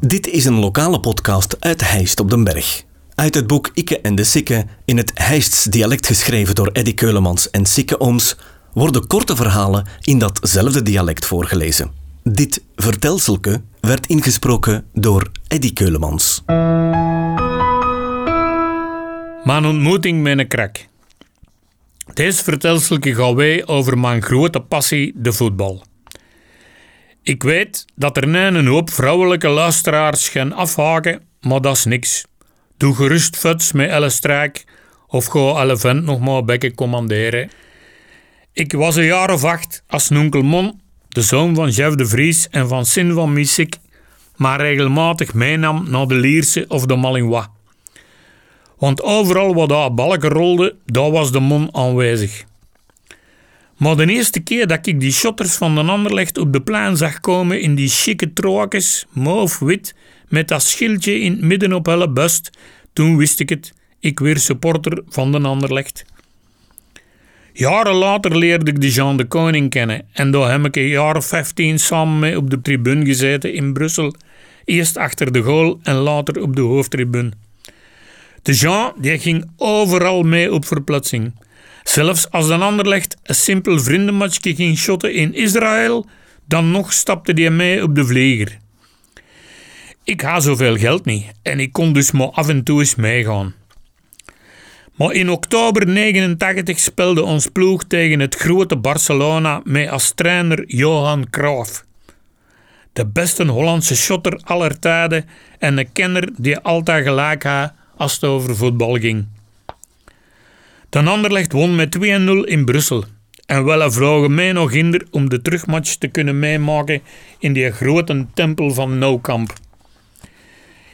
Dit is een lokale podcast uit Heist op den Berg. Uit het boek Ikke en de Sikke, in het Heists dialect geschreven door Eddy Keulemans en Sikke Ooms, worden korte verhalen in datzelfde dialect voorgelezen. Dit vertelselke werd ingesproken door Eddy Keulemans. Mijn ontmoeting met een krak. Deze vertelselke gaat wij over mijn grote passie, de voetbal. Ik weet dat er een hoop vrouwelijke luisteraars gaan afhaken, maar dat is niks. Doe gerust futs met Elle of ga Elle vent nog maar bekken commanderen. Ik was een jaar of acht als Nonkel Mon, de zoon van Jeff de Vries en van Sin van Missik, maar regelmatig meenam naar de Lierse of de Malinois. Want overal waar daar balken rolde, daar was de Mon aanwezig. Maar de eerste keer dat ik die shotters van de Anderlecht op de plein zag komen in die chique trokjes, mauve-wit, met dat schildje in het midden op hele bust, toen wist ik het, ik weer supporter van de Anderlecht. Jaren later leerde ik de Jean de Koning kennen en daar heb ik een jaar of 15 samen mee op de tribune gezeten in Brussel, eerst achter de goal en later op de hoofdtribune. De Jean die ging overal mee op verplaatsing. Zelfs als een ander legt een simpel vriendenmatchje ging shotten in Israël, dan nog stapte hij mee op de vlieger. Ik had zoveel geld niet en ik kon dus maar af en toe eens meegaan. Maar in oktober 89 speelde ons ploeg tegen het grote Barcelona met als trainer Johan Cruijff. De beste Hollandse shotter aller tijden en een kenner die altijd gelijk had als het over voetbal ging. De Anderlecht won met 2-0 in Brussel. En wel vlogen mij nog hinder om de terugmatch te kunnen meemaken in die grote tempel van Nou Camp.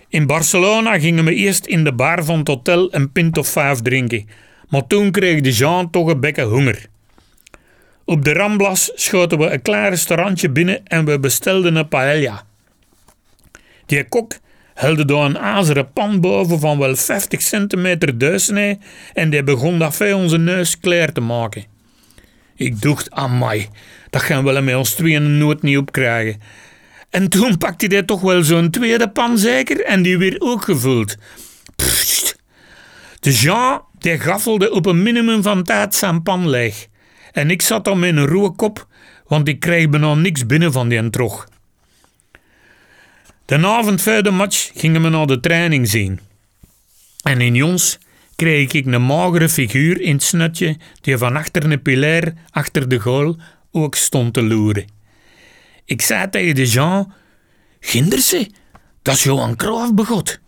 In Barcelona gingen we eerst in de bar van het hotel een pint of vijf drinken, maar toen kreeg de Jean toch een bekken honger. Op de Ramblas schoten we een klein restaurantje binnen en we bestelden een paella. Die kok helde daar een azeren pan boven van wel 50 centimeter duisnee en die begon dat voor onze neus klaar te maken. Ik dacht, amai, dat gaan we met ons tweeën nooit niet opkrijgen. En toen pakte hij toch wel zo'n tweede pan zeker en die weer ook gevuld. Pssst. De Jean, die gaffelde op een minimum van tijd zijn pan leeg. En ik zat dan met een roe kop, want ik kreeg bijna niks binnen van die trog. De avond voor de match gingen we naar de training zien. En in Jons kreeg ik een magere figuur in het snutje die van achter een pilair achter de goal ook stond te loeren. Ik zei tegen de Jean, Ginderse, dat is Johan Cruijff begot.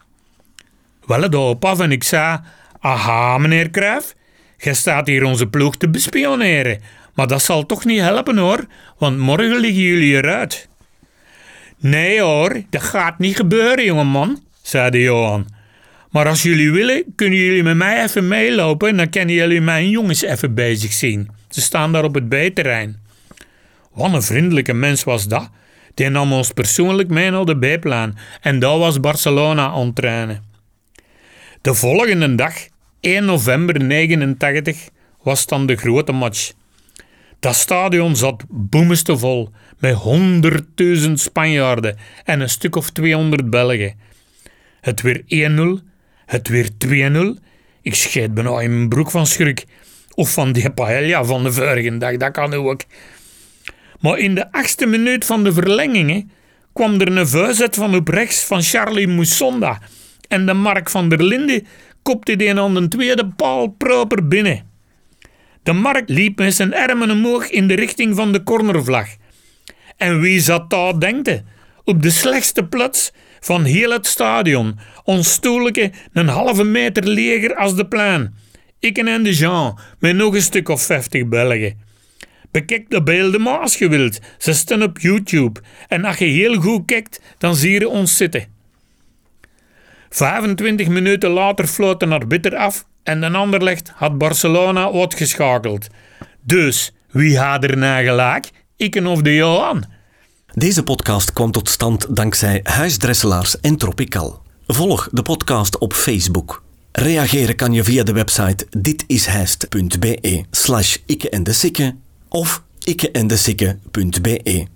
Wel daarop af en ik zei, aha meneer Cruijff, jij staat hier onze ploeg te bespioneren, maar dat zal toch niet helpen hoor, want morgen liggen jullie eruit. Nee hoor, dat gaat niet gebeuren, jongeman, zei de Johan. Maar als jullie willen, kunnen jullie met mij even meelopen en dan kunnen jullie mijn jongens even bezig zien. Ze staan daar op het B-terrein. Wat een vriendelijke mens was dat. Die nam ons persoonlijk mee naar de B-plan en daar was Barcelona aan trainen. De volgende dag, 1 november 89, was dan de grote match. Dat stadion zat boemestevol met honderdduizend Spanjaarden en een stuk of 200 Belgen. Het weer 1-0, het weer 2-0. Ik scheet bijna in mijn broek van schrik. Of van die paella van de vorige dag, dat kan ook. Maar in de achtste minuut van de verlengingen kwam er een vuizet van op rechts van Charlie Moussonda. En de Mark van der Linde kopte die aan de tweede paal proper binnen. De Mark liep met zijn armen omhoog in de richting van de cornervlag. En wie zat daar, denkte? Op de slechtste plaats van heel het stadion. Ons stoelke een halve meter leger als de plein. Ik en de Jean, met nog een stuk of vijftig Belgen. Bekijk de beelden maar als je wilt. Ze staan op YouTube. En als je heel goed kijkt, dan zie je ons zitten. 25 minuten later floot de arbiter af en de Anderlecht had Barcelona uitgeschakeld. Dus, wie had er na gelijk? Iken of de Johan? Deze podcast kwam tot stand dankzij Huisdresselaars en Tropical. Volg de podcast op Facebook. Reageren kan je via de website ditishijst.be slash ikke en de sikke of ikkeendesikke.be.